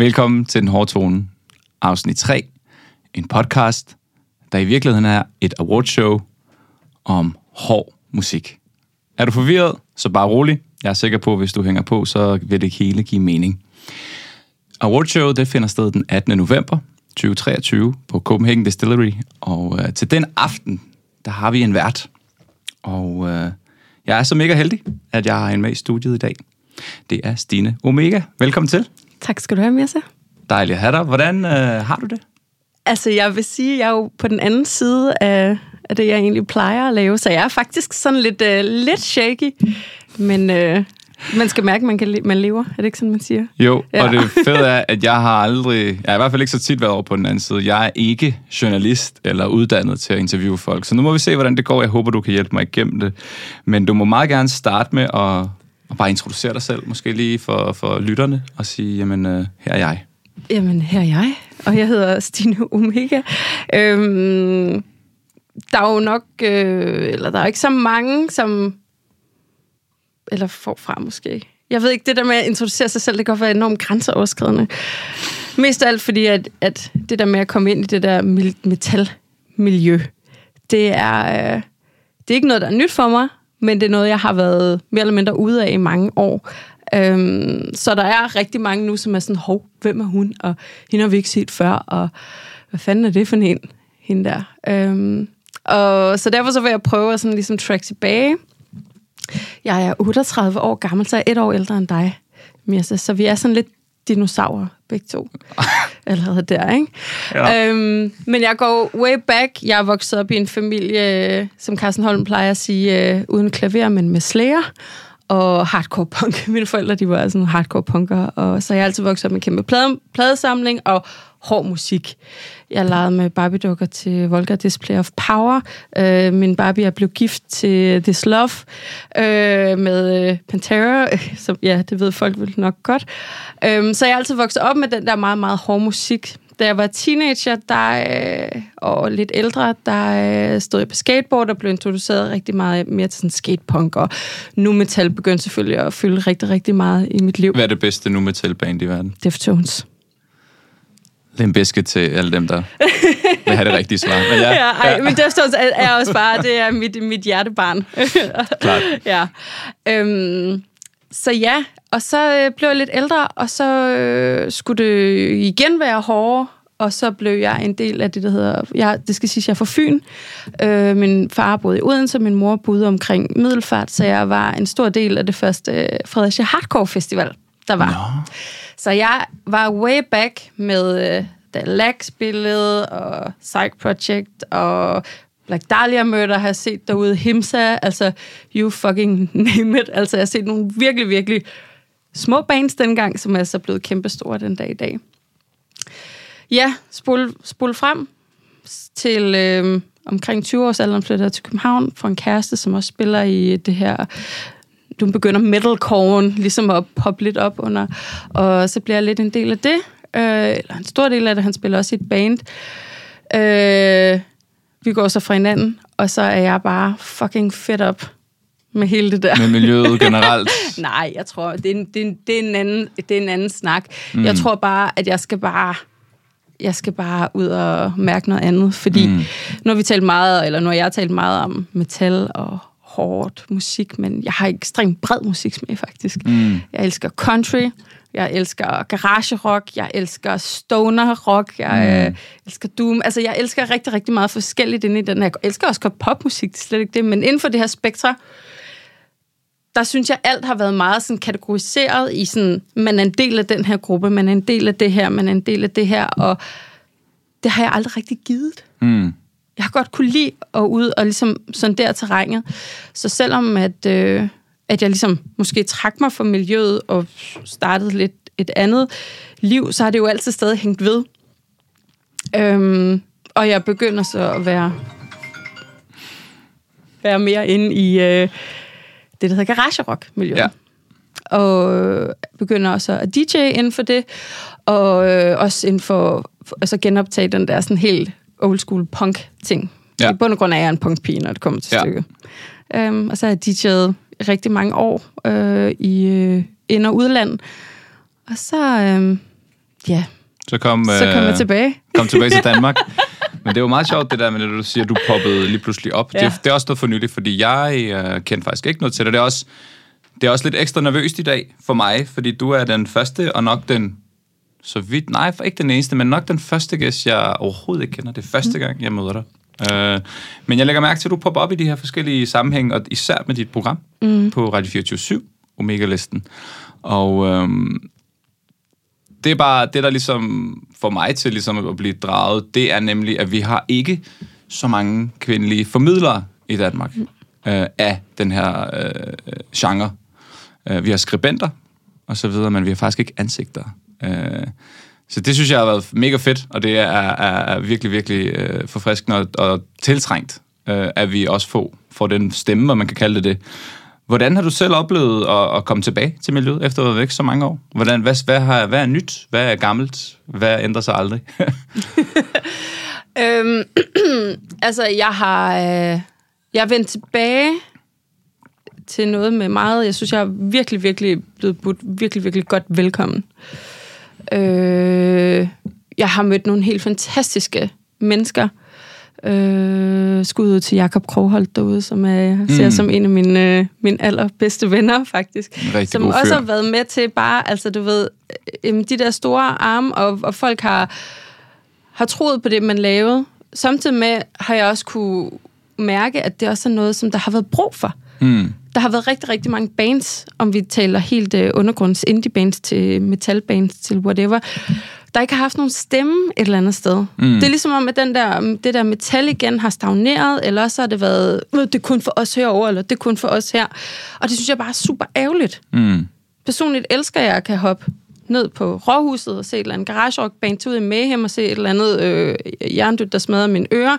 Velkommen til Den Hårde Tone, afsnit 3. En podcast, der i virkeligheden er et awardshow om hård musik. Er du forvirret, så bare rolig. Jeg er sikker på, at hvis du hænger på, så vil det hele give mening. Awardshowet det finder sted den 18. november 2023 på Copenhagen Distillery. Og øh, til den aften, der har vi en vært. Og øh, jeg er så mega heldig, at jeg har en med i studiet i dag. Det er Stine Omega. Velkommen til. Tak skal du have, Mirza. Dejligt at have dig. Hvordan øh, har du det? Altså, jeg vil sige, jeg er jo på den anden side af, af det, jeg egentlig plejer at lave, så jeg er faktisk sådan lidt, uh, lidt shaky. Men uh, man skal mærke, at man, kan, man lever. Er det ikke sådan, man siger? Jo, ja. og det fede er, at jeg har aldrig... Jeg har i hvert fald ikke så tit været over på den anden side. Jeg er ikke journalist eller uddannet til at interviewe folk. Så nu må vi se, hvordan det går. Jeg håber, du kan hjælpe mig igennem det. Men du må meget gerne starte med at, og bare introducere dig selv, måske lige for, for lytterne, og sige, jamen, øh, her er jeg. Jamen, her er jeg, og jeg hedder Stine Omega. Øhm, der er jo nok, øh, eller der er ikke så mange, som, eller forfra måske. Jeg ved ikke, det der med at introducere sig selv, det kan godt være enormt grænseoverskridende. Mest af alt fordi, at, at det der med at komme ind i det der metalmiljø, det er, øh, det er ikke noget, der er nyt for mig, men det er noget, jeg har været mere eller mindre ude af i mange år. Øhm, så der er rigtig mange nu, som er sådan, hov, hvem er hun? Og hende har vi ikke set før, og hvad fanden er det for en, hende der? Øhm, og så derfor så vil jeg prøve at sådan ligesom track tilbage. Jeg er 38 år gammel, så jeg er et år ældre end dig, Mirza. Så vi er sådan lidt dinosaurer, begge to. Allerede der, ikke? Ja. Øhm, men jeg går way back. Jeg er vokset op i en familie, som Carsten Holm plejer at sige, øh, uden klaver, men med slæger og hardcore punk. Mine forældre, de var sådan hardcore punker, og så jeg altid vokset op med en kæmpe plade, pladesamling og hård musik. Jeg legede med Barbie-dukker til Volga Display of Power. Øh, min Barbie er blevet gift til This Love øh, med øh, Pantera, som ja, det ved folk vel nok godt. Øh, så jeg er altid vokset op med den der meget, meget hård musik da jeg var teenager der, øh, og lidt ældre, der øh, stod jeg på skateboard og blev introduceret rigtig meget mere til sådan skatepunk, og nu metal begyndte selvfølgelig at fylde rigtig, rigtig meget i mit liv. Hvad er det bedste nu metal band i verden? Deftones. en biske til alle dem, der vil have det rigtige svar. Men ja, ja, ej, ja. men Deftones er, er også bare, det er mit, mit hjertebarn. Klart. ja. Øhm, så ja, og så øh, blev jeg lidt ældre, og så øh, skulle det igen være hårdere, og så blev jeg en del af det, der hedder... Jeg, det skal sige, jeg er fra Fyn. Øh, min far boede i Odense, min mor boede omkring Middelfart, så jeg var en stor del af det første øh, Fredericia Hardcore Festival, der var. No. Så jeg var way back med øh, da Lag spillede, og Psych Project, og Black Dahlia Murder har jeg set derude, Himsa, altså you fucking name it. Altså jeg har set nogle virkelig, virkelig små bands dengang, som er så blevet kæmpestore den dag i dag. Ja, spol, spol frem til øh, omkring 20 års alderen flyttede jeg til København for en kæreste, som også spiller i det her du begynder metalcore ligesom at poppe lidt op under, og så bliver jeg lidt en del af det, øh, eller en stor del af det, han spiller også i et band. Øh, vi går så fra hinanden, og så er jeg bare fucking fedt op med hele det der. Med miljøet generelt? Nej, jeg tror, det er, en, det, er en, det, er en anden, det er en anden snak. Mm. Jeg tror bare, at jeg skal bare jeg skal bare ud og mærke noget andet, fordi mm. nu har vi talt meget, eller nu har jeg talt meget om metal og hårdt musik, men jeg har ekstremt bred musiksmag faktisk. Mm. Jeg elsker country, jeg elsker garage rock, jeg elsker stoner rock, jeg mm. øh, elsker doom. Altså, jeg elsker rigtig, rigtig meget forskelligt inde i den her. Jeg elsker også popmusik, det er slet ikke det, men inden for det her spektre, der synes jeg, alt har været meget sådan kategoriseret i sådan, man er en del af den her gruppe, man er en del af det her, man er en del af det her, og det har jeg aldrig rigtig givet. Mm. Jeg har godt kunne lide at ud og ligesom sondere terrænet. Så selvom at, øh, at jeg ligesom måske trak mig fra miljøet og startede lidt et andet liv, så har det jo altid stadig hængt ved. Øhm, og jeg begynder så at være, være mere inde i øh, det, der hedder garage rock miljø Ja. Og begynder også at DJ inden for det, og øh, også inden for, altså genoptage den der sådan helt old school punk ting. Ja. I bund og grund er jeg en punkpige, når det kommer til ja. stykket. Um, og så har jeg DJ'et rigtig mange år øh, i øh, ind- og udland. Og så, øh, Ja, Så kom, så kom jeg øh, tilbage. kom tilbage til Danmark. Men det var meget sjovt, det der med, at du siger, at du poppede lige pludselig op. Ja. Det, det er også noget for nyligt, fordi jeg øh, kendte faktisk ikke noget til det. Det er, også, det er også lidt ekstra nervøst i dag for mig, fordi du er den første, og nok den, så vidt, nej, for ikke den eneste, men nok den første gæst, jeg overhovedet ikke kender. Det er første gang, jeg møder dig. Øh, men jeg lægger mærke til, at du popper op i de her forskellige sammenhænge, og især med dit program mm. på Radio 24 Omega-listen. Og øhm, det er bare det, der ligesom får mig til ligesom at blive draget, det er nemlig, at vi har ikke så mange kvindelige formidlere i Danmark øh, af den her øh, genre. Øh, vi har skribenter og så videre, men vi har faktisk ikke ansigter. Øh, så det synes jeg har været mega fedt, og det er, er, er virkelig, virkelig øh, forfriskende og, og tiltrængt, øh, at vi også får, får den stemme, og man kan kalde det det. Hvordan har du selv oplevet at, at komme tilbage til miljøet, efter at have været væk så mange år? Hvordan, hvad, hvad, har, hvad er nyt? Hvad er gammelt? Hvad ændrer sig aldrig? Øhm, altså, jeg har... Øh, jeg er vendt tilbage til noget med meget... Jeg synes, jeg er virkelig, virkelig blevet budt virkelig, virkelig godt velkommen. Øh, jeg har mødt nogle helt fantastiske mennesker. Øh, skud ud til Jakob Krogholt derude, som jeg ser Mm. som en af mine, øh, mine allerbedste venner, faktisk. Som også har været med til bare, altså du ved, øh, de der store arme, og, og folk har, har troet på det, man lavede. Samtidig med har jeg også kunne mærke, at det også er noget, som der har været brug for. mm. Der har været rigtig, rigtig mange bands, om vi taler helt uh, undergrunds indie bands til metal bands til whatever, der ikke har haft nogen stemme et eller andet sted. Mm. Det er ligesom om, at den der, det der metal igen har stagneret, eller også har det været, "Øh, det er kun for os herover eller det er kun for os her. Og det synes jeg bare er super ærgerligt. Mm. Personligt elsker jeg at kan hoppe ned på Råhuset og se et eller andet garagerockband, ud i Mayhem og se et eller andet øh, jerndødt, der smadrer mine ører,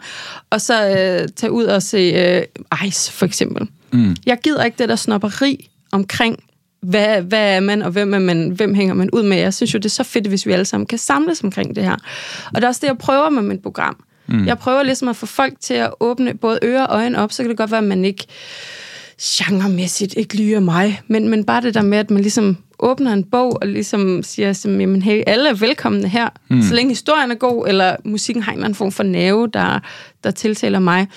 og så øh, tage ud og se øh, Ice, for eksempel. Mm. Jeg gider ikke det der snopperi omkring, hvad, hvad er man, og hvem, er man, hvem hænger man ud med. Jeg synes jo, det er så fedt, hvis vi alle sammen kan samles omkring det her. Og det er også det, jeg prøver med mit program. Mm. Jeg prøver ligesom at få folk til at åbne både ører og øjne op, så kan det godt være, at man ikke genremæssigt ikke lyrer mig, men, men bare det der med, at man ligesom åbner en bog og ligesom siger, som, jamen, hey, alle er velkomne her, mm. så længe historien er god, eller musikken har en eller anden form for nerve, der, der tiltaler mig.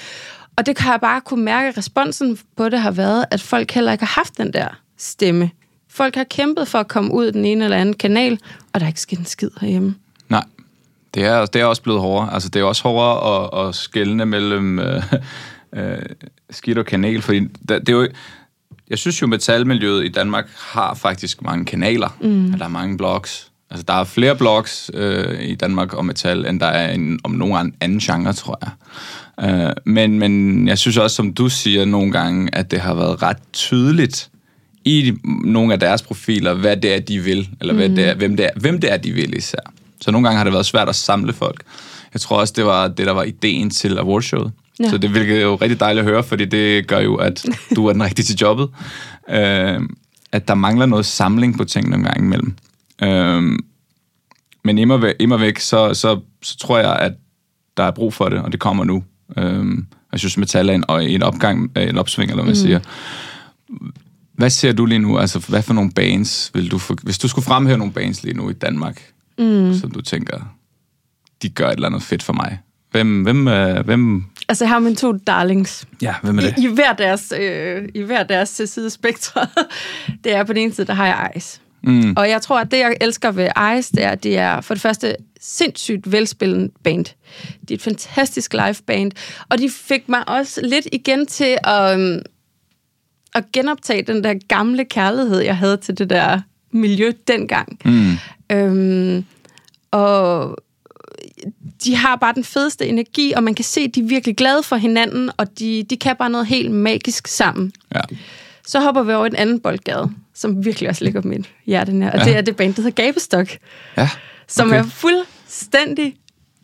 Og det kan jeg bare kunne mærke, at responsen på det har været, at folk heller ikke har haft den der stemme. Folk har kæmpet for at komme ud den ene eller anden kanal, og der er ikke sket en skid herhjemme. Nej, det er, det er også blevet hårdere. Altså, det er også hårdere at, at skelne mellem øh, øh, skidt og kanal, fordi der, det er jo, jeg synes jo, metalmiljøet i Danmark har faktisk mange kanaler, mm. der er mange blogs. Altså, der er flere blogs øh, i Danmark om metal, end der er en, om nogen anden genre, tror jeg. Øh, men, men jeg synes også, som du siger nogle gange, at det har været ret tydeligt i nogle af deres profiler, hvad det er, de vil, eller hvad det er, hvem, det er, hvem det er, de vil især. Så nogle gange har det været svært at samle folk. Jeg tror også, det var det, der var ideen til awardshowet. Ja. Så det hvilket er jo rigtig dejligt at høre, fordi det gør jo, at du er den rigtige til jobbet. Øh, at der mangler noget samling på ting nogle gange imellem. Øh, men immer væk, immer væk så, så, så tror jeg, at der er brug for det, og det kommer nu. Øhm, jeg synes, metal er en, en opgang, øh, en opsving, eller hvad man mm. siger. Hvad ser du lige nu? Altså, hvad for nogle bands vil du... For, hvis du skulle fremhæve nogle bands lige nu i Danmark, mm. som du tænker, de gør et eller andet fedt for mig. Hvem, hvem, øh, hvem, Altså, jeg har mine to darlings. ja, hvem er det? I, i, hver deres, øh, I hver deres side spektret. det er på den ene side, der har jeg Ice. Mm. Og jeg tror, at det, jeg elsker ved Ice, det er, at det er for det første sindssygt velspillende band. Det er et fantastisk live band. Og de fik mig også lidt igen til at, øhm, at genoptage den der gamle kærlighed, jeg havde til det der miljø dengang. Mm. Øhm, og de har bare den fedeste energi, og man kan se, at de er virkelig glade for hinanden, og de, de kan bare noget helt magisk sammen. Ja. Så hopper vi over i en anden boldgade, som virkelig også ligger på mit hjerte nær, og Ja. det er det band, der hedder Gabestok, ja. som Okay. er fuldstændig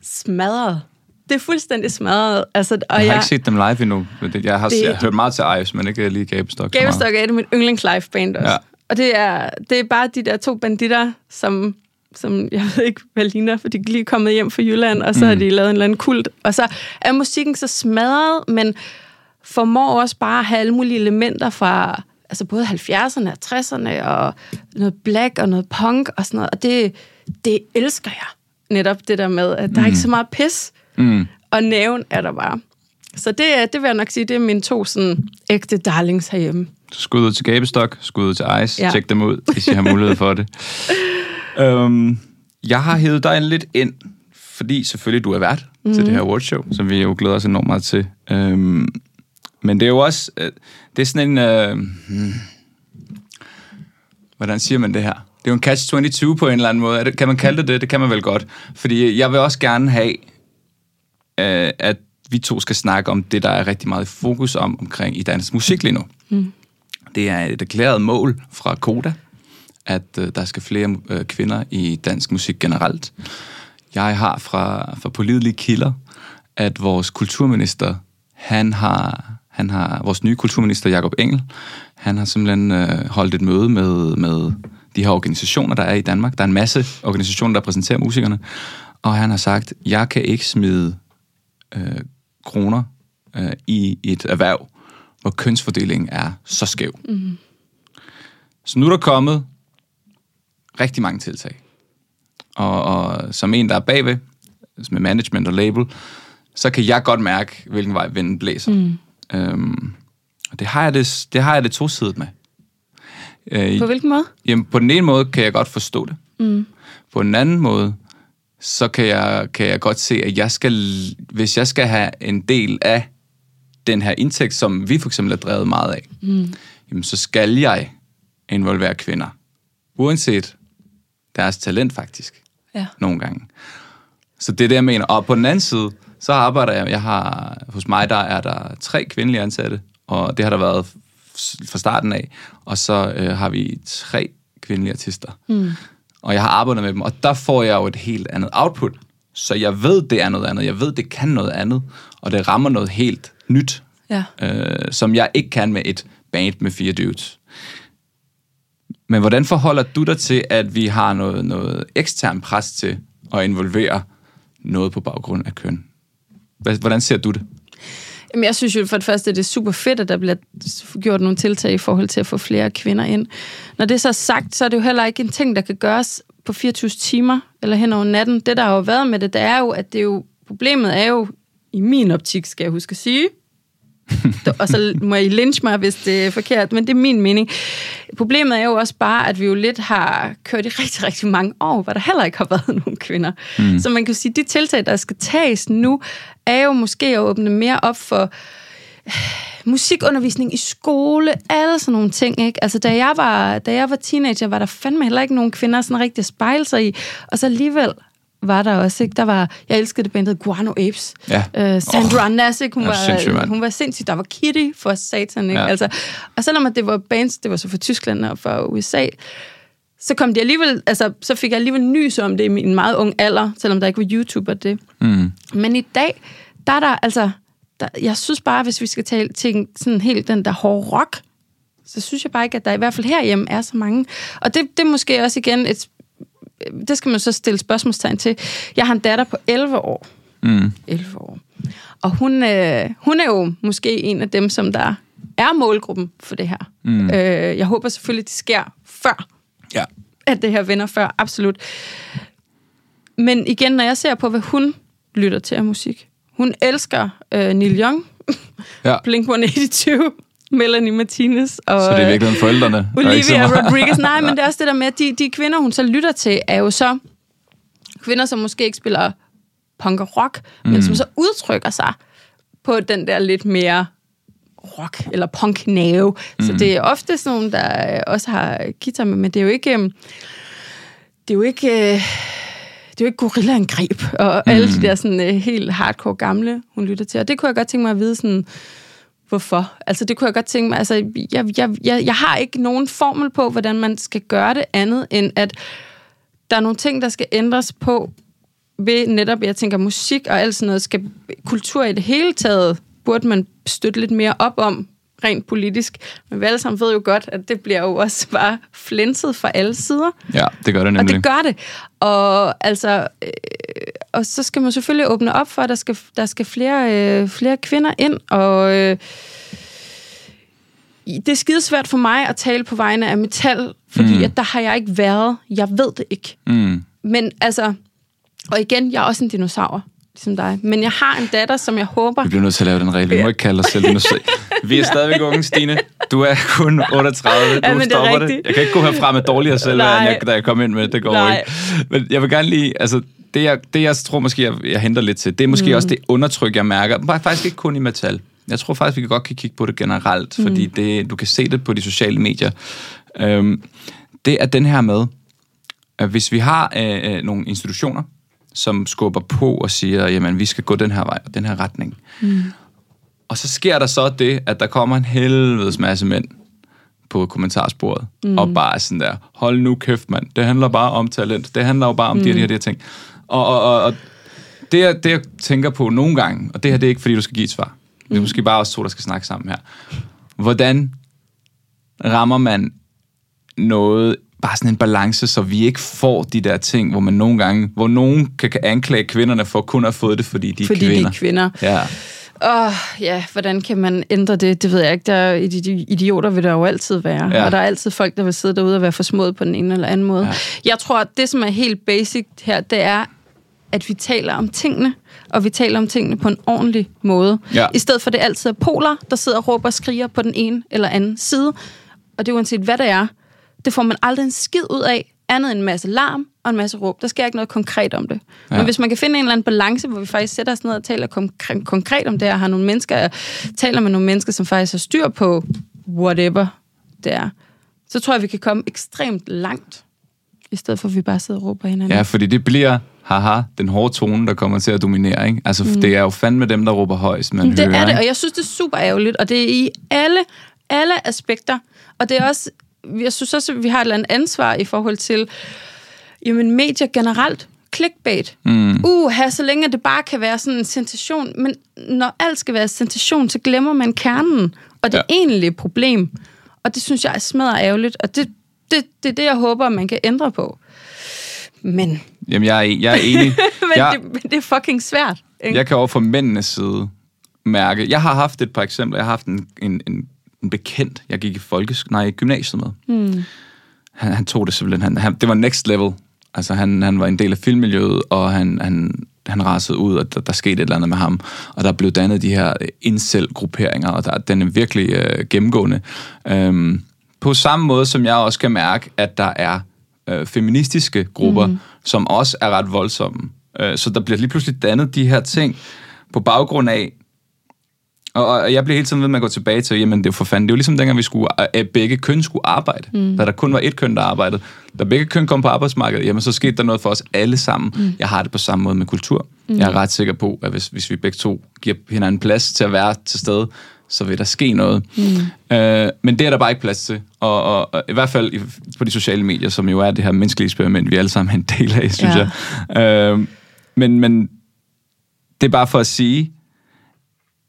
smadret. Det er fuldstændig smadret. Altså, og Jeg har jeg, ikke set dem live endnu. Jeg har, Det- jeg har hørt meget til Ives, men ikke lige Gabestok. Gabestok er et af mine yndlings live band også. Ja. Og det er, det er bare de der to banditter, som, som jeg ved ikke, hvad ligner, for de er lige kommet hjem fra Jylland, og så mm. har de lavet en eller anden kult. Og så er musikken så smadret, men formår også bare at have alle mulige elementer fra altså både 70'erne og 60'erne, og noget black og noget punk og sådan noget, og det, det elsker jeg. Netop det der med, at der er ikke så meget pis, Mm. og næven er der bare. Så det, det vil jeg nok sige, det er mine to sådan ægte darlings herhjemme. Skud ud til Gabestok, skud ud til Ice. Ja. Tjek dem ud, hvis I har mulighed for det. um, jeg har hævet dig lidt ind, fordi selvfølgelig du er vært mm. til det her awardshow, som vi jo glæder os enormt meget til. Um, men det er jo også, øh, det er sådan en, øh, hmm, hvordan siger man det her? Det er jo en catch-22 på en eller anden måde. Kan man kalde det det? Det kan man vel godt. Fordi jeg vil også gerne have, øh, at vi to skal snakke om det, der er rigtig meget fokus om omkring i dansk musik lige nu. Mm. Det er et erklæret mål fra Koda, at øh, der skal flere øh, kvinder i dansk musik generelt. Jeg har fra, fra pålidelige kilder, at vores kulturminister, han har, han har vores nye kulturminister, Jakob Engel, han har simpelthen øh, holdt et møde med, med de her organisationer, der er i Danmark. Der er en masse organisationer, der repræsenterer musikerne. Og han har sagt, jeg kan ikke smide øh, kroner øh, i et erhverv, hvor kønsfordelingen er så skæv. Mm. Så nu er der kommet rigtig mange tiltag. Og, og som en, der er bagved, altså med management og label, så kan jeg godt mærke, hvilken vej vinden blæser. Mm. Øhm, og det har jeg det, det, har jeg det tosidigt med. Øh, På hvilken måde? Jamen, på den ene måde kan jeg godt forstå det. Mm. På den anden måde, så kan jeg, kan jeg godt se, at jeg skal, hvis jeg skal have en del af den her indtægt, som vi for eksempel er drevet meget af, mm. jamen, så skal jeg involvere kvinder. Uanset deres talent faktisk, Ja. nogle gange. Så det er det, jeg mener. Og på den anden side, så arbejder jeg, jeg har, hos mig der er der tre kvindelige ansatte, og det har der været fra starten af. Og så øh, har vi tre kvindelige artister. Mm. Og jeg har arbejdet med dem, og der får jeg jo et helt andet output. Så jeg ved, det er noget andet. Jeg ved, det kan noget andet. Og det rammer noget helt nyt, Ja. øh, som jeg ikke kan med et band med fire dudes. Men hvordan forholder du dig til, at vi har noget, noget ekstern pres til at involvere noget på baggrund af køn? Hvordan ser du det? Jamen, jeg synes jo for det første, at det er super fedt, at der bliver gjort nogle tiltag i forhold til at få flere kvinder ind. Når det så er sagt, så er det jo heller ikke en ting, der kan gøres på 24 timer eller hen over natten. Det, der har jo været med det, det er jo, at det er jo, problemet er jo, i min optik, skal jeg huske at sige, og så må I lynche mig, hvis det er forkert, men det er min mening. Problemet er jo også bare, at vi jo lidt har kørt i rigtig, rigtig mange år, hvor der heller ikke har været nogen kvinder. Mm. Så man kan jo sige, at de tiltag, der skal tages nu, er jo måske at åbne mere op for musikundervisning i skole, alle sådan nogle ting, ikke? Altså, da jeg var, da jeg var teenager, var der fandme heller ikke nogen kvinder sådan rigtig at spejle sig i, og så alligevel var der også, ikke? Der var, jeg elskede det band, der hed Guano Apes. Ja. Øh, Sandra oh, Nassik, hun, var, hun var sindssyg. Der var Kitty for satan, ikke? Ja. Altså, og selvom at det var bands, det var så fra Tyskland og fra USA, så kom de alligevel, altså, så fik jeg alligevel nys om det i min meget ung alder, selvom der ikke var YouTube og det. Mm. Men i dag, der er der, altså, der, jeg synes bare, hvis vi skal tale til sådan helt den der hårde rock, så synes jeg bare ikke, at der i hvert fald herhjemme er så mange. Og det, det er måske også igen et, det skal man så stille spørgsmålstegn til. Jeg har en datter på 11 år. Mm. 11 år. Og hun, øh, hun er jo måske en af dem, som der er målgruppen for det her. Mm. Øh, jeg håber selvfølgelig, det sker før, Ja. at det her vender før, absolut. Men igen, når jeg ser på, hvad hun lytter til af musik. Hun elsker øh, Neil Young, ja. Blink-182, Melanie Martinez og Så det er virkelig forældrene. Olivia Rodriguez. Nej, men det er også det der med, at de, de kvinder, hun så lytter til, er jo så kvinder, som måske ikke spiller punk og rock, mm. men som så udtrykker sig på den der lidt mere rock eller punk nerve. Mm. Så det er ofte sådan nogle, der øh, også har guitar med, men det er jo ikke... øhm, Det er jo ikke... øh, Det er jo ikke gorillaangreb og mm. alle de der sådan, øh, helt hardcore gamle, hun lytter til. Og det kunne jeg godt tænke mig at vide sådan, hvorfor. Altså det kunne jeg godt tænke mig, altså jeg, jeg, jeg, jeg har ikke nogen formel på, hvordan man skal gøre det andet, end at der er nogle ting, der skal ændres på ved netop, jeg tænker musik og alt sådan noget, skal kultur i det hele taget, burde man støtte lidt mere op om, rent politisk. Men vi alle sammen ved jo godt, at det bliver jo også bare flænset fra alle sider. Ja, det gør det Og nemlig. det gør det. Og altså, øh, og så skal man selvfølgelig åbne op for, at der skal, der skal flere, øh, flere kvinder ind. Og øh, det er skide svært for mig at tale på vegne af metal, fordi mm. at der har jeg ikke været. Jeg ved det ikke. Mm. Men altså, og igen, jeg er også en dinosaur, ligesom dig. Men jeg har en datter, som jeg håber... Vi bliver nødt til at lave den regel. Vi må ikke kalde os selv. Vi er stadigvæk unge, Stine. Du er kun 38. Du Ja, men det er stopper det. Jeg kan ikke gå herfra med dårligere selv, end jeg, da jeg kom ind med det. Går Nej. ikke. Men jeg vil gerne lige... Altså, det jeg, det, jeg tror måske, jeg, jeg henter lidt til, det er måske mm. også det undertryk, jeg mærker. Bare Faktisk ikke kun i metal. Jeg tror faktisk, vi kan godt kan kigge på det generelt, mm. fordi det, du kan se det på de sociale medier. Øhm, det er den her med, at hvis vi har øh, øh, nogle institutioner, som skubber på og siger, jamen, vi skal gå den her vej og den her retning. Mm. Og så sker der så det, at der kommer en helvedes masse mænd på kommentarsporet, mm. og bare sådan der, hold nu kæft, mand, det handler bare om talent, det handler jo bare om mm. de her, de her, de her ting. Og, og, og, og det, jeg, det, jeg tænker på nogle gange, og det her, det er ikke, fordi du skal give et svar, det er måske bare os to, der skal snakke sammen her. Hvordan rammer man noget, bare sådan en balance, så vi ikke får de der ting, hvor man nogle gange, hvor nogen kan, anklage kvinderne for kun at have fået det, fordi de er fordi kvinder. de er kvinder. Ja. Åh, oh, ja, hvordan kan man ændre det? Det ved jeg ikke. Der er, idi- idioter vil der jo altid være. Ja. Og der er altid folk, der vil sidde derude og være forsmået på den ene eller anden måde. Ja. Jeg tror, at det, som er helt basic her, det er, at vi taler om tingene, og vi taler om tingene på en ordentlig måde. Ja. I stedet for, det altid er poler, der sidder og råber og skriger på den ene eller anden side. Og det er uanset, hvad det er. Det får man aldrig en skid ud af, andet end en masse larm og en masse råb. Der sker ikke noget konkret om det. Ja. Men hvis man kan finde en eller anden balance, hvor vi faktisk sætter os ned og taler konkre- konkret om det, og har nogle mennesker, taler med nogle mennesker, som faktisk har styr på whatever det er, så tror jeg, vi kan komme ekstremt langt, i stedet for, at vi bare sidder og råber hinanden. Ja, fordi det bliver, haha, den hårde tone, der kommer til at dominere, ikke? Altså, mm. det er jo fandme dem, der råber højst, man Det hører, er det, ikke? og jeg synes, det er super ærgerligt, og det er i alle, alle aspekter. Og det er også, jeg synes også, at vi har et eller andet ansvar i forhold til, jamen medier generelt, clickbait. Mm. Uha, så længe det bare kan være sådan en sensation. Men når alt skal være sensation, så glemmer man kernen, og det Ja. egentlige problem. Og det synes jeg er smadret ærgerligt, og det, det, det er det, jeg håber, man kan ændre på. Men, Jamen, jeg er, jeg er enig. men, jeg, det, men det er fucking svært. Ikke? jeg kan over fra mændenes side mærke, jeg har haft et par eksempler. Jeg har haft en, en, en, en bekendt, jeg gik i folkesk, nej, i gymnasiet med. Mm. Han, han tog det simpelthen, han, han, det var next level. Altså, han, han var en del af filmmiljøet, og han, han, han rasede ud, og der, der skete et eller andet med ham. Og der blev dannet de her incel-grupperinger, og der, den er virkelig øh, gennemgående. Øhm, på samme måde, som jeg også kan mærke, at der er øh, feministiske grupper, mm. som også er ret voldsomme. Øh, så der bliver lige pludselig dannet de her ting på baggrund af, og, og jeg bliver hele tiden ved med at gå tilbage til, jamen det er jo for fanden, det er jo ligesom dengang, vi skulle, at begge køn skulle arbejde. Mm. Da der kun var et køn, der arbejdede. Da begge køn kom på arbejdsmarkedet, jamen så skete der noget for os alle sammen. Mm. Jeg har det på samme måde med kultur. Mm. Jeg er ret sikker på, at hvis, hvis vi begge to giver hinanden plads til at være til stede, så vil der ske noget. Mm. Øh, men det er der bare ikke plads til. Og, og, og i hvert fald i, på de sociale medier, som jo er det her menneskelige eksperiment, vi alle sammen er en del af, synes Ja. jeg. Øh, men, men det er bare for at sige,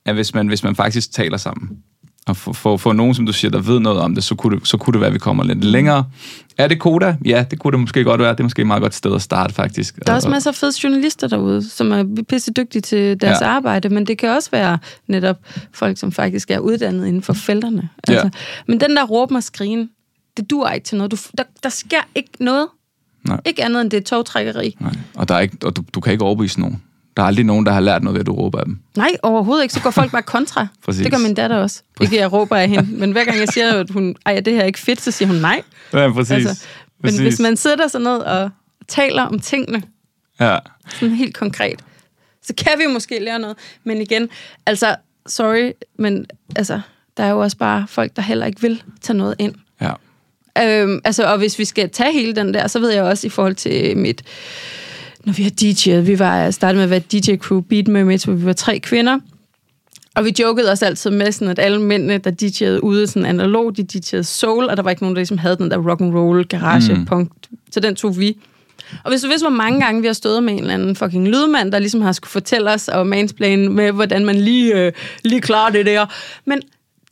at hvis man, hvis man faktisk taler sammen, og for, for, for nogen, som du siger, der ved noget om det, så kunne det, så kunne det være, at vi kommer lidt længere. Er det Koda? Ja, det kunne det måske godt være. Det er måske et meget godt sted at starte, faktisk. Der er også masser af fede journalister derude, som er pisse dygtige til deres Ja. arbejde, men det kan også være netop folk, som faktisk er uddannet inden for felterne. Altså, Ja. Men den der råben og skrigen, det dur ikke til noget. Du, der, der sker ikke noget. Nej. Ikke andet end det er togtrækkeri. Nej. Og, der er ikke, og du, du kan ikke overbevise nogen. Der er aldrig nogen, der har lært noget ved, at du råber af dem. Nej, overhovedet ikke. Så går folk bare kontra. Præcis. Det gør min datter også. Ikke, at jeg råber af hende. Men hver gang jeg siger, at hun, ej, det her er ikke fedt, så siger hun nej. Ja, præcis. Altså, men præcis. hvis man sætter sig ned og taler om tingene, Ja. sådan helt konkret, så kan vi måske lære noget. Men igen, altså, sorry, men altså, der er jo også bare folk, der heller ikke vil tage noget ind. ja. Øhm, altså, og hvis vi skal tage hele den der, så ved jeg også i forhold til mit... Når vi har DJ'et, vi var startet med at være DJ-crew, Beat Mermaids, hvor vi var tre kvinder. Og vi jokede også altid med sådan, at alle mændene, der DJ'ede ude sådan analog, de DJ'ede soul, og der var ikke nogen, der ligesom havde den der rock and roll garage mm. punkt. Så den tog vi. Og hvis du vidste, hvor mange gange vi har stået med en eller anden fucking lydmand, der ligesom har skulle fortælle os og mansplain med, hvordan man lige, øh, lige klarer det der. Men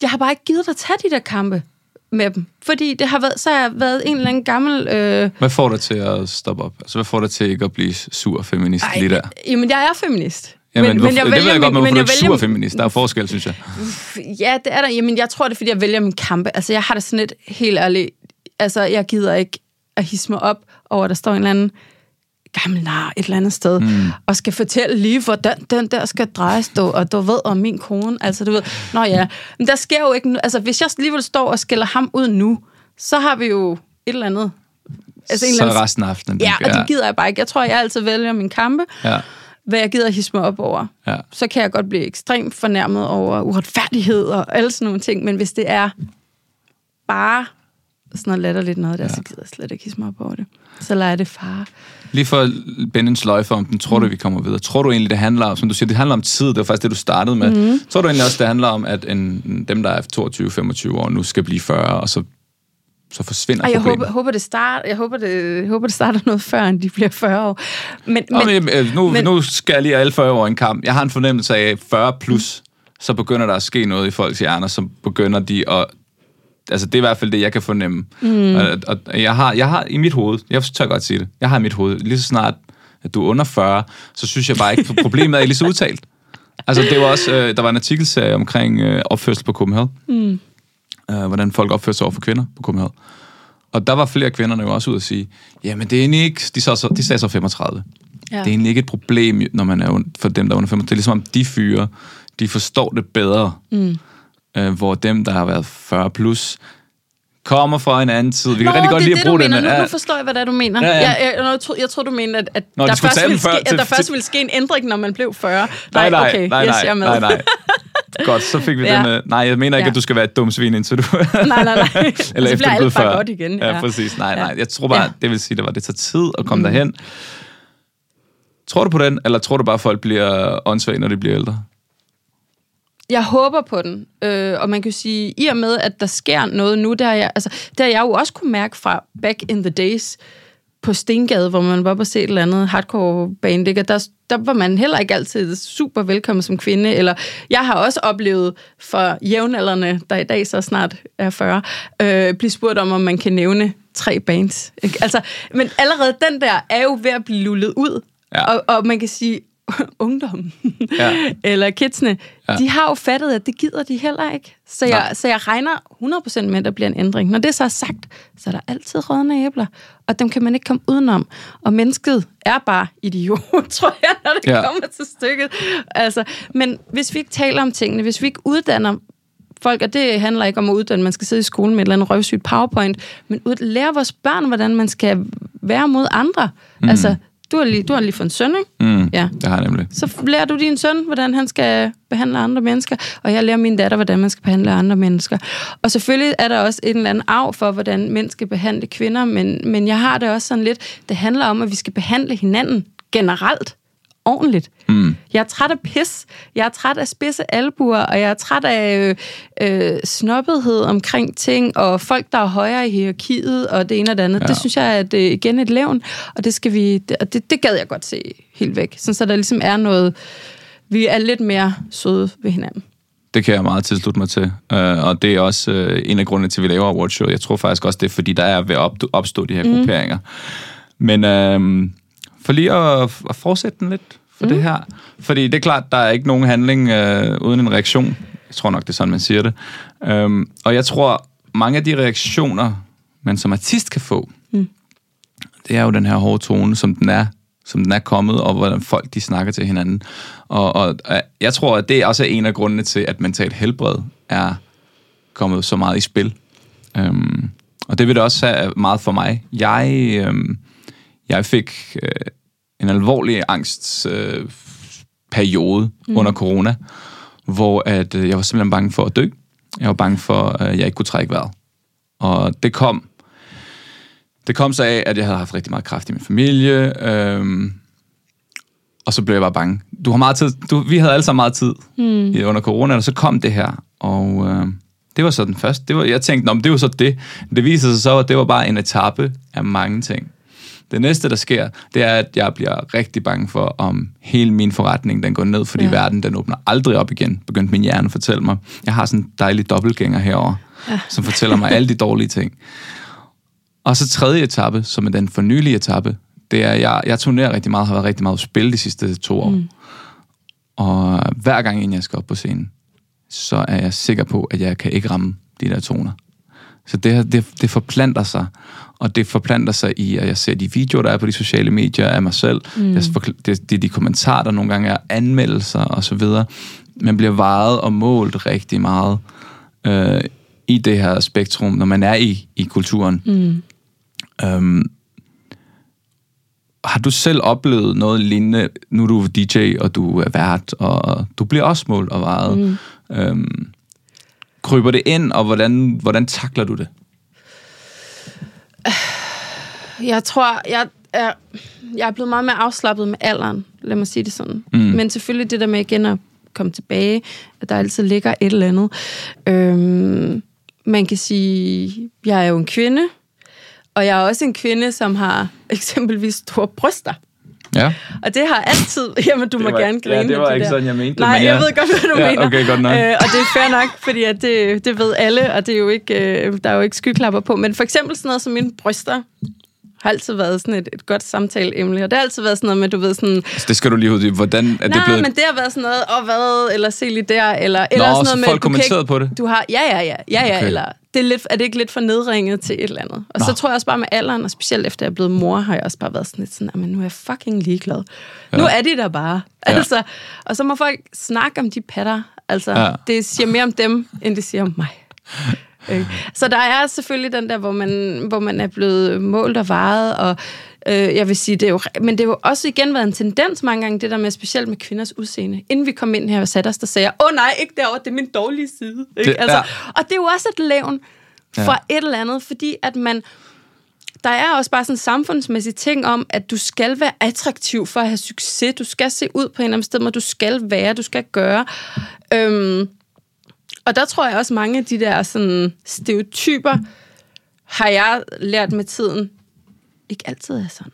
jeg har bare ikke givet at tage de der kampe med dem. Fordi det har været, så har jeg været en eller anden gammel... Øh, Hvad får dig til at stoppe op? Altså, hvad får dig til ikke at blive sur feminist ej, lige der? Jamen, jeg er feminist. Jamen, Men- men, men jeg det vælger ved jeg godt, men men hvorfor du er vælger- sur feminist. Der er forskel, synes jeg. Ja, det er der. Jamen, jeg tror det, er, fordi jeg vælger min kampe. Altså, jeg har det sådan lidt helt ærligt. Altså, jeg gider ikke at hisse mig op over, at der står en eller anden gammel nar et eller andet sted, mm. og skal fortælle lige, hvordan den der skal drejes, du, og du ved om min kone. Altså, du ved, nå ja. Men der sker jo ikke... Altså, hvis jeg alligevel står og skælder ham ud nu, så har vi jo et eller andet... Altså, en Så eller anden, resten af aftenen. Ja, og det gider jeg bare ikke. Jeg tror, jeg altid vælger min kampe, Ja, hvad jeg gider at hisse mig op over ja. så kan jeg godt blive ekstremt fornærmet over uretfærdighed og alle sådan nogle ting, men hvis det er bare sådan noget latterligt noget der, ja. så gider jeg slet ikke hisse mig op over det. Så lader jeg det fare. Lige for at binde en sløjfe om den, tror du, vi kommer videre? Tror du egentlig, det handler om, som du siger, det handler om tid, det var faktisk det, du startede med. Mm. Tror du egentlig også, det handler om, at en, dem, der er 22-25 år nu, skal blive 40, og så, så forsvinder Og jeg problemet? håber, håber, det start, jeg håber, det, håber, det starter noget før, end de bliver 40 år. Men, Nå, men, men, øh, nu, men- nu skal jeg lige alle 40 år i en kamp. Jeg har en fornemmelse af, at 40 plus, så begynder der at ske noget i folks hjerner, så begynder de at... Altså, det er i hvert fald det, jeg kan fornemme. Mm. Og, og jeg, har, jeg har i mit hoved, jeg tør godt sige det, jeg har i mit hoved, lige så snart, at du er under 40, så synes jeg bare ikke, problemet er lige så udtalt. Altså, det var også, øh, der var en artikelserie omkring øh, opførsel på Copenhagen. Mm. Øh, hvordan folk opfører sig over for kvinder på Copenhagen. Og der var flere kvinderne jo også ud at sige, jamen det er egentlig ikke, de, så, de sagde så 35. Ja. Det er egentlig ikke et problem, når man er for dem, der er under 35. Det er ligesom om de fyre, de forstår det bedre. Mm. Øh, hvor dem, der har været 40 plus, kommer fra en anden tid. Vi kan Nå, rigtig godt det lide er at det, bruge du mener. Nu, Ja, nu forstår jeg, hvad det er, du mener. Ja, ja. Jeg, jeg, jeg, jeg troede, du mente, at, at, Nå, der, de først ville ske, til- at der først ville ske en ændring, når man blev 40. nej, nej, okay, nej, yes, nej, jeg er med. nej, nej. Godt, så fik vi Ja. ja. den. øh, Nej, jeg mener ikke, Ja. at du skal være et dumt svin, indtil du... nej, nej, nej. Eller så efter bliver du bare 40. godt igen. Ja, præcis. Nej, Ja. nej. Jeg tror bare, Ja. ja. det vil sige, at det tager tid at komme mm. derhen. Tror du på den, eller tror du bare, at folk bliver åndssvage, når de bliver ældre? Jeg håber på den, øh, og man kan sige, i og med, at der sker noget nu, der har jeg, altså, der har jeg jo også kunne mærke fra back in the days på Stengade, hvor man var på se et eller andet hardcore band, Der, der var man heller ikke altid super velkommen som kvinde, eller jeg har også oplevet for jævnaldrende, der i dag så snart er 40, øh, blive spurgt om, om man kan nævne tre bands. Ikke? Altså, men allerede den der er jo ved at blive lullet ud, Ja. og, og man kan sige, ungdommen, Ja. eller kidsene, ja. De har jo fattet, at det gider de heller ikke. Så jeg, Nej. så jeg regner 100% med, at der bliver en ændring. Når det så er sagt, så er der altid rådne æbler, og dem kan man ikke komme udenom. Og mennesket er bare idiot, tror jeg, når det. Ja. kommer til stykket. Altså, men hvis vi ikke taler om tingene, hvis vi ikke uddanner folk, og det handler ikke om at uddanne, man skal sidde i skolen med et eller andet røvsygt powerpoint, men ud, lære vores børn, hvordan man skal være mod andre. Mm. Altså, du har, lige, du har lige fået en søn, ikke? Mm, Ja. Det har jeg nemlig. Så lærer du din søn, hvordan han skal behandle andre mennesker, og jeg lærer min datter, hvordan man skal behandle andre mennesker. Og selvfølgelig er der også en eller anden arv for, hvordan mænd skal behandle kvinder, men, men jeg har det også sådan lidt, det handler om, at vi skal behandle hinanden generelt ordentligt. Mm. Jeg er træt af pis, jeg er træt af spidse albuer, og jeg er træt af øh, øh, snobbethed omkring ting, og folk, der er højere i hierarkiet, og det ene og det andet. Ja. Det synes jeg er det, igen et levn, og det skal vi, det, og det, det gad jeg godt se helt væk. Sådan, så der ligesom er noget, vi er lidt mere søde ved hinanden. Det kan jeg meget tilslutte mig til. Uh, og det er også uh, en af grundene til, at vi laver awardshow. Jeg tror faktisk også, det er, fordi der er ved at op- opstå de her mm. grupperinger. Men uh, for lige at, at fortsætte den lidt for mm. det her. Fordi det er klart, der er ikke nogen handling uh, uden en reaktion. Jeg tror nok, det er sådan, man siger det. Um, og jeg tror, mange af de reaktioner, man som artist kan få, mm. det er jo den her hårde tone, som den er som den er kommet, og hvordan folk de snakker til hinanden. Og, og øh, jeg tror, at det er også en af grundene til, at mentalt helbred er kommet så meget i spil. Øhm, og det vil det også have meget for mig. Jeg, øhm, jeg fik øh, en alvorlig angstperiode øh, mm. under corona, hvor at, øh, jeg var simpelthen bange for at dø. Jeg var bange for, at jeg ikke kunne trække vejret. Og det kom det kom så af, at jeg havde haft rigtig meget kraft i min familie, øhm, og så blev jeg bare bange. Du har meget tid, du, vi havde alle sammen meget tid mm. i, under corona, og så kom det her, og øh, det var så den første. Det var, jeg tænkte, Nå, men det var så det. Det viser sig så, at det var bare en etape af mange ting. Det næste, der sker, det er, at jeg bliver rigtig bange for, om hele min forretning, den går ned, fordi Ja. verden, den åbner aldrig op igen, begyndte min hjerne at fortælle mig. Jeg har sådan en dejlig dobbeltgænger herover, ja. som fortæller mig alle de dårlige ting. Og så tredje etape, som er den fornyelige etape, det er, at jeg, jeg turnerer rigtig meget, har været rigtig meget på spil de sidste to år. Mm. Og hver gang inden jeg skal op på scenen, så er jeg sikker på, at jeg kan ikke ramme de der toner. Så det, det, det forplanter sig, og det forplanter sig i, at jeg ser de videoer, der er på de sociale medier af mig selv. Mm. Det, det, er de kommentarer, der nogle gange er anmeldelser og så videre. Man bliver vejet og målt rigtig meget øh, i det her spektrum, når man er i, i kulturen. Mm. Øhm, har du selv oplevet noget lignende? Nu er du DJ, og du er vært, og du bliver også målt og vejet. Mm. Øhm, kryber det ind, og hvordan, hvordan takler du det? Jeg tror, jeg er, jeg er blevet meget mere afslappet med alderen, lad mig sige det sådan. Mm. Men selvfølgelig det der med igen at komme tilbage, at der altid ligger et eller andet. Øhm, man kan sige, jeg er jo en kvinde, og jeg er også en kvinde, som har eksempelvis store bryster. Ja. Og det har altid... Jamen, du Det må var- gerne grine ja, det var af ikke der. sådan, jeg mente det, Nej, men jeg ja. ved godt, hvad du Ja, mener. okay, godt nok. Øh, og det er fair nok, fordi at det, det ved alle, og det er jo ikke, øh, der er jo ikke skyklapper på. Men for eksempel sådan noget som mine bryster, har altid været sådan et, et godt samtaleemne. Og det har altid været sådan noget med, du ved sådan... Så det skal du lige ud Hvordan er det Nej, blevet... men det har været sådan noget, og hvad, eller se lige der, eller, eller Nå, sådan så noget med... folk ikke, på det? Du har, ja, ja, ja, ja, ja, Okay. eller det er, lidt, er det ikke lidt for nedringet til et eller andet? Og Nå. så tror jeg også bare med alderen, og specielt efter jeg er blevet mor, har jeg også bare været sådan lidt sådan, men nu er jeg fucking ligeglad. Ja. Nu er de der bare. Ja. Altså, og så må folk snakke om de patter. Altså, ja. det siger mere om dem, end det siger om mig. Øh, Så der er selvfølgelig den der, hvor man, hvor man er blevet målt og vejet, og øh, jeg vil sige, det er jo, men det har jo også igen været en tendens mange gange, det der med specielt med kvinders udseende. Inden vi kom ind her og satte os, der sagde jeg, åh nej, ikke derovre, det er min dårlige side. Ikke? Det- altså, ja. Og det er jo også et levn Ja. for et eller andet, fordi at man, der er også bare sådan en samfundsmæssig ting om, at du skal være attraktiv for at have succes. Du skal se ud på en eller anden sted, men du skal være, du skal gøre. Øhm, og der tror jeg også, mange af de der sådan, stereotyper, har jeg lært med tiden, ikke altid er sådan.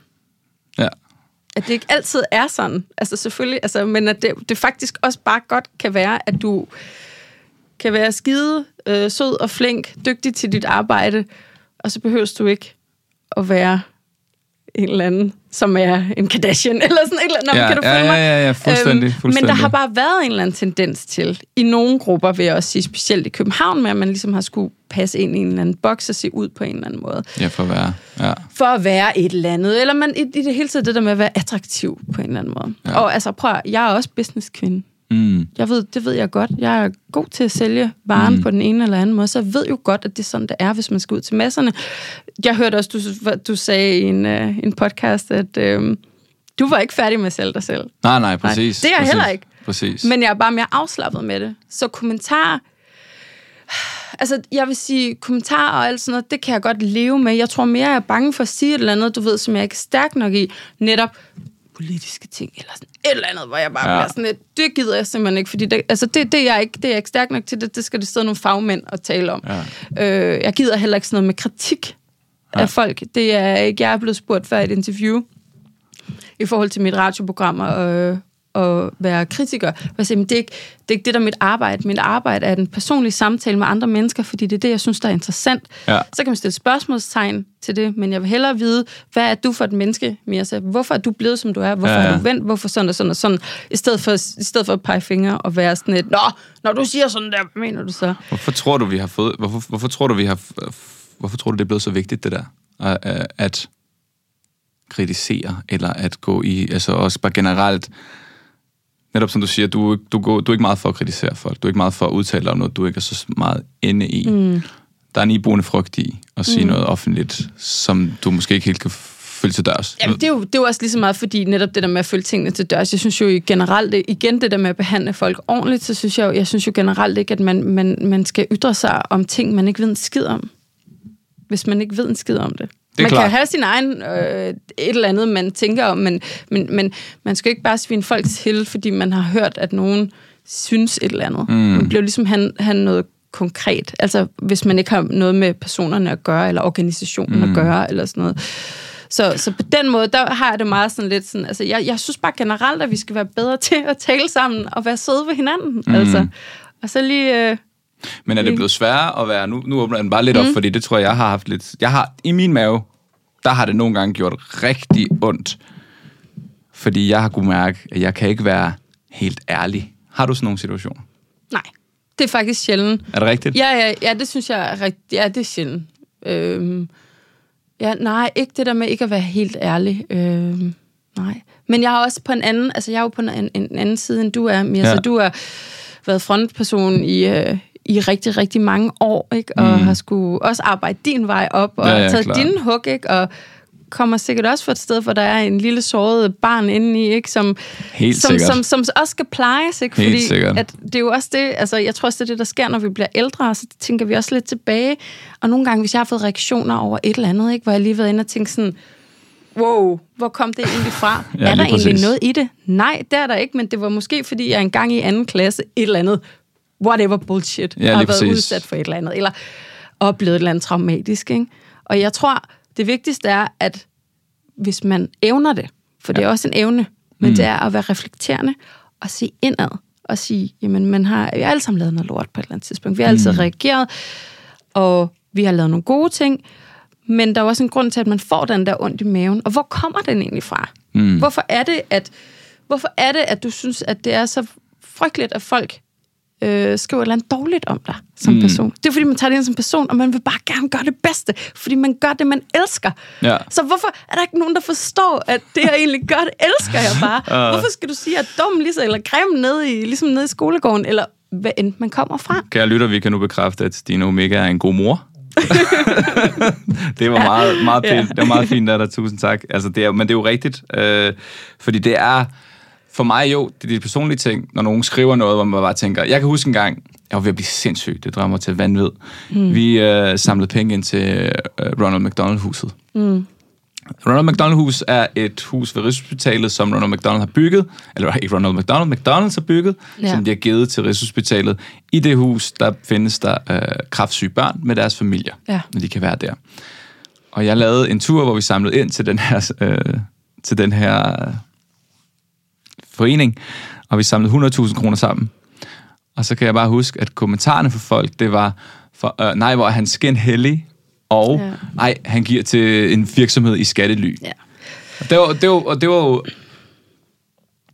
Ja. At det ikke altid er sådan. Altså selvfølgelig, altså, men at det, det faktisk også bare godt kan være, at du kan være skide øh, sød og flink, dygtig til dit arbejde, og så behøver du ikke at være en eller anden, som er en Kardashian, eller sådan et eller andet. Ja, kan du ja, følge mig? ja, ja, ja, fuldstændig, Men der fuldstændig. har bare været en eller anden tendens til, i nogle grupper vil jeg også sige, specielt i København, med at man ligesom har skulle passe ind i en eller anden boks og se ud på en eller anden måde Ja, for at være. Ja. for at være et eller andet, eller man, i, i det hele taget det der med at være attraktiv på en eller anden måde. Ja. Og altså, prøv jeg er også businesskvinde. Mm. Jeg ved, det ved jeg godt. Jeg er god til at sælge varen mm. på den ene eller anden måde, så jeg ved jo godt, at det er sådan, det er, hvis man skal ud til masserne. Jeg hørte også, du, du sagde i en, uh, en podcast, at uh, du var ikke færdig med at sælge dig selv. Nej, nej, præcis. det er jeg præcis, heller ikke. Præcis. Men jeg er bare mere afslappet med det. Så kommentarer... Altså, jeg vil sige, kommentarer og alt sådan noget, det kan jeg godt leve med. Jeg tror mere, jeg er bange for at sige et eller andet, du ved, som jeg ikke er stærk nok i. Netop politiske ting, eller sådan et eller andet, hvor jeg bare Ja. bliver sådan lidt, det gider jeg simpelthen ikke, fordi det, altså det, det, er jeg ikke, det er jeg ikke stærk nok til, det, det skal det sidde nogle fagmænd og tale om. Ja. Øh, jeg gider heller ikke sådan noget med kritik Ja. af folk. Det er ikke, jeg er blevet spurgt før i et interview, i forhold til mit radioprogram og, og være kritiker. Jeg siger, det, er ikke, det er ikke det, der er mit arbejde. Mit arbejde er den personlige samtale med andre mennesker, fordi det er det, jeg synes, der er interessant. Ja. Så kan man stille spørgsmålstegn til det, men jeg vil hellere vide, hvad er du for et menneske, Mirza? Hvorfor er du blevet, som du er? Hvorfor Ja, ja, ja. du vendt? Hvorfor sådan og sådan og sådan? I stedet for, i stedet for at pege fingre og være sådan et, Nå, når du siger sådan der, hvad mener du så? Hvorfor tror du, vi har fået... Hvorfor, hvorfor tror du, vi har... Hvorfor tror du, det er blevet så vigtigt, det der? At, at kritisere, eller at gå i... Altså også bare generelt... Netop som du siger, du, du, går, du er ikke meget for at kritisere folk. Du er ikke meget for at udtale dig om noget, du ikke er så meget inde i. Mm. Der er en iboende frygt i at sige mm. noget offentligt, som du måske ikke helt kan følge til dørs. Jamen, det er, jo, det er jo også lige så meget, fordi netop det der med at følge tingene til dørs, jeg synes jo generelt, igen det der med at behandle folk ordentligt, så synes jeg jo, jeg synes jo generelt ikke, at man, man, man skal ytre sig om ting, man ikke ved en skid om. Hvis man ikke ved en skid om det. Man klart. kan have sin egen øh, et eller andet, man tænker om, men, men, men man skal ikke bare svine folk til, fordi man har hørt, at nogen synes et eller andet. Mm. Man bliver ligesom han, han noget konkret. Altså, hvis man ikke har noget med personerne at gøre, eller organisationen mm. at gøre, eller sådan noget. Så, så på den måde, der har jeg det meget sådan lidt sådan, altså jeg, jeg synes bare generelt, at vi skal være bedre til at tale sammen og være søde ved hinanden. Mm. Altså. Og så lige... Øh, Men er det blevet sværere at være... Nu, nu åbner den bare lidt mm. op, fordi det tror jeg, jeg har haft lidt... Jeg har, I min mave, der har det nogle gange gjort rigtig ondt. Fordi jeg har kunnet mærke, at jeg kan ikke være helt ærlig. Har du sådan nogle situationer? Nej, det er faktisk sjældent. Er det rigtigt? Ja, ja, ja, det synes jeg er rigtigt. Ja, det er sjældent. Øhm, ja, nej, ikke det der med ikke at være helt ærlig. Øhm, nej. Men jeg har også på en anden, altså jeg er jo på en, en, en anden side, end du er, Mia. Ja. Så du har været frontperson i, øh, i rigtig, rigtig mange år, ikke? Og Mm. har skulle også arbejde din vej op, og Ja, ja, taget klart. dine hug, ikke? Og kommer sikkert også fra et sted, hvor der er en lille såret barn inde i, ikke? Som, Helt som, sikkert. som, som også skal plejes, ikke? Helt Fordi sikkert. at det er jo også det, altså jeg tror også, det er det, der sker, når vi bliver ældre, så tænker vi også lidt tilbage. Og nogle gange, hvis jeg har fået reaktioner over et eller andet, ikke? Hvor jeg lige har været inde og tænkt sådan, wow, hvor kom det egentlig fra? Ja, er der egentlig præcis. noget i det? Nej, det er der ikke, men det var måske, fordi jeg engang i anden klasse et eller andet, whatever bullshit, Ja, har lige været præcis. udsat for et eller andet, eller oplevet et eller andet traumatisk. Ikke? Og jeg tror, det vigtigste er, at hvis man evner det, for det er også en evne, men Mm. det er at være reflekterende og se indad og sige, jamen man har vi har alle sammen lavet noget lort på et eller andet tidspunkt. Vi har altid Mm. reageret, og vi har lavet nogle gode ting, men der er også en grund til, at man får den der ondt i maven. Og hvor kommer den egentlig fra? Mm. Hvorfor er det, at hvorfor er det, at du synes, at det er så frygteligt, at folk øh, skriver et eller andet dårligt om dig som Mm. person? Det er, fordi man tager det ind som person, og man vil bare gerne gøre det bedste, fordi man gør det, man elsker. Ja. Så hvorfor er der ikke nogen, der forstår, at det, jeg egentlig gør, det elsker jeg bare? Ah. Hvorfor skal du sige, at jeg dum, lige så, eller grim nede i, ligesom nede i skolegården, eller hvad end man kommer fra? Kære lytter, vi kan nu bekræfte, at Stine Omega er en god mor. det var meget, meget Ja. fint. Det var meget fint af dig. Tusind tak. Altså, det er, men det er jo rigtigt. Øh, fordi det er... For mig jo, det er de personlige ting, når nogen skriver noget, hvor man bare tænker... Jeg kan huske en gang, jeg var ved at blive sindssyg. Det drømmer til vanvid. Mm. Vi øh, samlede penge ind til øh, Ronald McDonald-huset. Mm. Ronald McDonald Hus er et hus ved Rigshospitalet, som Ronald McDonald har bygget, eller ikke Ronald McDonald, McDonald's har bygget, ja. Som de har givet til Rigshospitalet. I det hus, der findes der øh, kraftsyge børn med deres familier, Ja. når de kan være der. Og jeg lavede en tur, hvor vi samlede ind til den her, øh, til den her forening, og vi samlede 100.000 kroner sammen. Og så kan jeg bare huske, at kommentarerne fra folk, det var, for, øh, nej, hvor er han skin hellig, og Ja. nej, han giver til en virksomhed i skattely. Ja. Og det var, det var, og det var jo...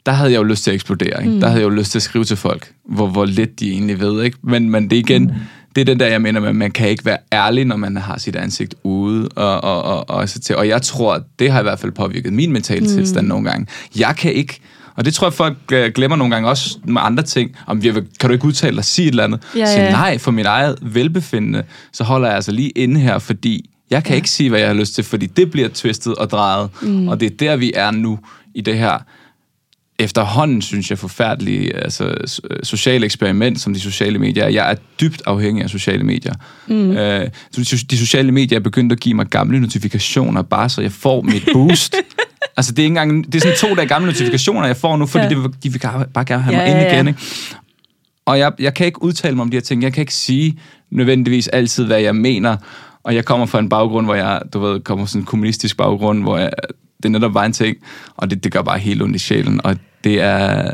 Der havde jeg jo lyst til at eksplodere, ikke? Mm. Der havde jeg jo lyst til at skrive til folk, hvor, hvor lidt de egentlig ved, ikke? Men, men det er igen, det er den der, jeg mener med, at man kan ikke være ærlig, når man har sit ansigt ude. Og, og, og, og, så til. og jeg tror, at det har i hvert fald påvirket min mentale mm. tilstand nogle gange. Jeg kan ikke, og det tror jeg, folk øh, glemmer nogle gange også med andre ting. Om vil, kan du ikke udtale dig, sige et eller andet? Ja, Sige, ja. nej, for mit eget velbefindende, så holder jeg altså lige inde her, fordi jeg kan ja. ikke sige, hvad jeg har lyst til, fordi det bliver twistet og drejet. Mm. Og det er der, vi er nu i det her efterhånden, synes jeg, forfærdelige altså, øh, sociale eksperiment, som de sociale medier er. Jeg er dybt afhængig af sociale medier. Mm. Øh, de sociale medier er begyndt at give mig gamle notifikationer, bare så jeg får mit boost. altså, det er, ikke engang, det er sådan to dage gamle notifikationer, jeg får nu, fordi Ja. det, de vil bare gerne have Ja, mig ind ja, ja. igen. Ikke? Og jeg, jeg kan ikke udtale mig om de her ting. Jeg kan ikke sige nødvendigvis altid, hvad jeg mener. Og jeg kommer fra en baggrund, hvor jeg, du ved, kommer fra sådan en kommunistisk baggrund, hvor jeg, det netop var en ting, og det, det gør bare helt ondt i sjælen. Og det er,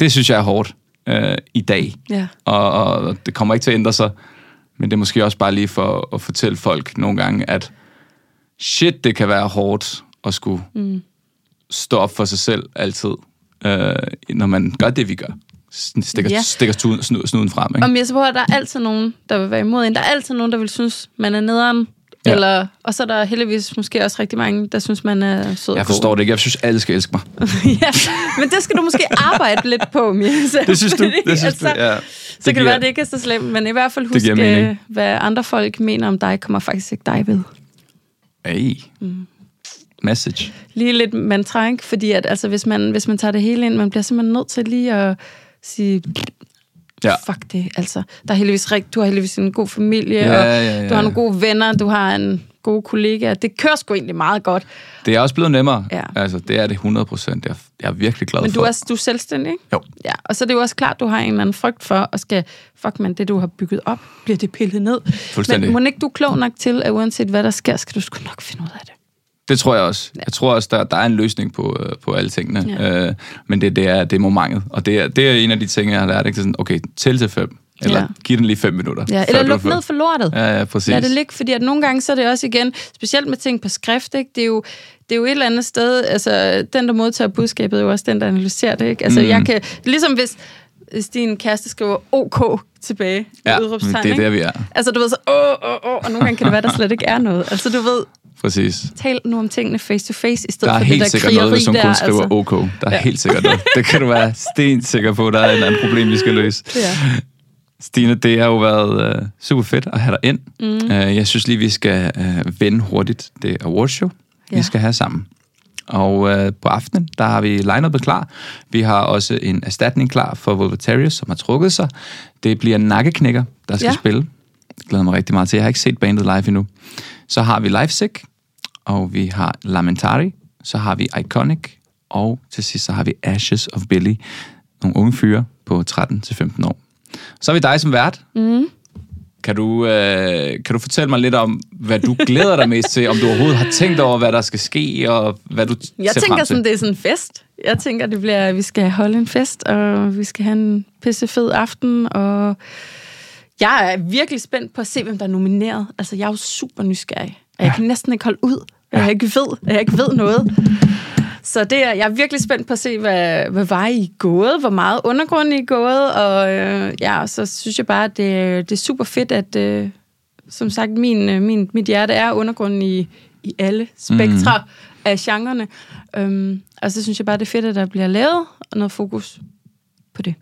det synes jeg er hårdt øh, i dag. Ja. Og, og det kommer ikke til at ændre sig. Men det er måske også bare lige for at fortælle folk nogle gange, at shit, det kan være hårdt at skulle mm. stå op for sig selv altid, øh, når man gør det, vi gør. Stikker, Ja. stikker snuden, snu- snuden frem. Ikke? Og jeg så på, at der er altid nogen, der vil være imod en. Der er altid nogen, der vil synes, man er nederen. Ja. Eller, og så er der heldigvis måske også rigtig mange, der synes, man er sød Jeg god. forstår det ikke. Jeg synes, alle skal elske mig. ja, men det skal du måske arbejde lidt på, Mirza. Det synes du? Det synes du, ja. Så kan det være, at det ikke er så slemt, men i hvert fald Det giver husk, øh, hvad andre folk mener om dig, kommer faktisk ikke dig ved. Hey. Mm. Message. Lige lidt mantra, ikke? Fordi at, altså, hvis, man, hvis man tager det hele ind, man bliver simpelthen nødt til lige at sige, Ja. fuck det, altså. Der er heldigvis, rigt- du har heldigvis en god familie, Ja, og ja, ja. du har nogle gode venner, du har en gode kollega. Det kører sgu egentlig meget godt. Det er også blevet nemmere. Ja. Altså, det er det 100 procent. Jeg, jeg er virkelig glad Men for. du er, du er selvstændig, ikke? Jo. Ja, og så er det jo også klart, du har en eller anden frygt for, at skal, fuck man, det du har bygget op, bliver det pillet ned. Fuldstændig. Men må ikke du er klog nok til, at uanset hvad der sker, skal du sgu nok finde ud af det. Det tror jeg også. Jeg tror også, der, der er en løsning på, øh, på alle tingene. Ja. Øh, men det, det, er, det er momentet. Og det er, det er en af de ting, jeg har lært. Ikke? Er Sådan, okay, tæl til fem. Eller Ja. giv den lige fem minutter. Ja, eller luk ned for lortet. Ja, ja, præcis. Lad det ligge, fordi at nogle gange så er det også igen, specielt med ting på skrift, ikke? Det, er jo, det er jo et eller andet sted, altså den, der modtager budskabet, er jo også den, der analyserer det. Ikke? Altså, Mm. jeg kan, ligesom hvis, hvis din kæreste skriver OK tilbage, Ja, det er der, vi er. Altså, du ved så, åh, åh, åh, og nogle gange kan det være, der slet ikke er noget. Altså, du ved, Præcis. tal nu om tingene face to face, i stedet Der er for det helt der sikkert noget, hvis hun der. kun skriver altså. OK. Der er Ja. helt sikkert noget. Det kan du være stensikker på. Der er et andet problem, vi skal løse. Ja. Stine, det har jo været uh, super fedt at have dig ind. Mm. Uh, jeg synes lige, vi skal uh, vende hurtigt det awardshow, ja. Vi skal have sammen. Og uh, på aftenen, der har vi line klar. Vi har også en erstatning klar for Volvatarius, som har trukket sig. Det bliver Nakkeknækker, der skal ja. Spille. Det glæder mig rigtig meget til. Jeg har ikke set bandet live endnu. Så har vi Livesick, og vi har Lamentari, så har vi Iconic, og til sidst så har vi Ashes of Billy. Nogle unge fyre på 13-15 år. Så har vi dig som vært. Mm. Kan, du, øh, kan du fortælle mig lidt om, hvad du glæder dig mest til? Om du overhovedet har tænkt over, hvad der skal ske, og hvad du Jeg ser tænker frem til? sådan, det er sådan en fest. Jeg tænker, det bliver, at vi skal holde en fest, og vi skal have en pissefed aften, og jeg er virkelig spændt på at se, hvem der er nomineret. Altså, jeg er jo super nysgerrig, og jeg kan næsten ikke holde ud, at jeg ikke ved, at jeg ikke ved noget. Så det er, jeg er virkelig spændt på at se, hvad, hvad vej I er gået, hvor meget undergrund I er gået, og øh, ja, så synes jeg bare, at det, det er super fedt, at øh, som sagt, min, øh, min, mit hjerte er undergrunden i, i alle spektre mm. af genrerne. Øhm, og så synes jeg bare, det er fedt, at der bliver lavet noget fokus på det.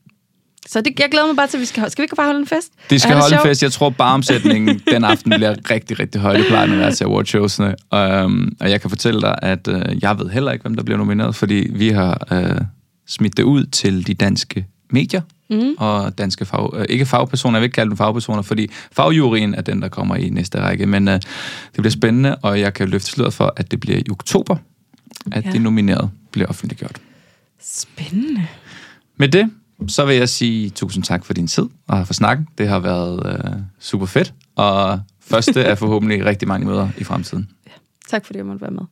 Så det, jeg glæder mig bare til, at vi skal. Skal vi ikke bare holde en fest? Det skal det holde en fest. Jeg tror, bare omsætningen den aften bliver rigtig, rigtig høj. Det plejer den at være til awardshowsene. Um, og jeg kan fortælle dig, at uh, jeg ved heller ikke, hvem der bliver nomineret, fordi vi har uh, smidt det ud til de danske medier mm. og danske fag, uh, ikke fagpersoner, jeg vil ikke kalde dem fagpersoner, fordi fagjuryen er den, der kommer i næste række. Men uh, det bliver spændende, og jeg kan løfte sløret for, at det bliver i oktober, at ja. Ja. de nominerede bliver offentliggjort. Spændende. Med det, så vil jeg sige tusind tak for din tid og for snakken. Det har været øh, super fedt, og første er forhåbentlig rigtig mange møder i fremtiden. Tak fordi jeg måtte være med.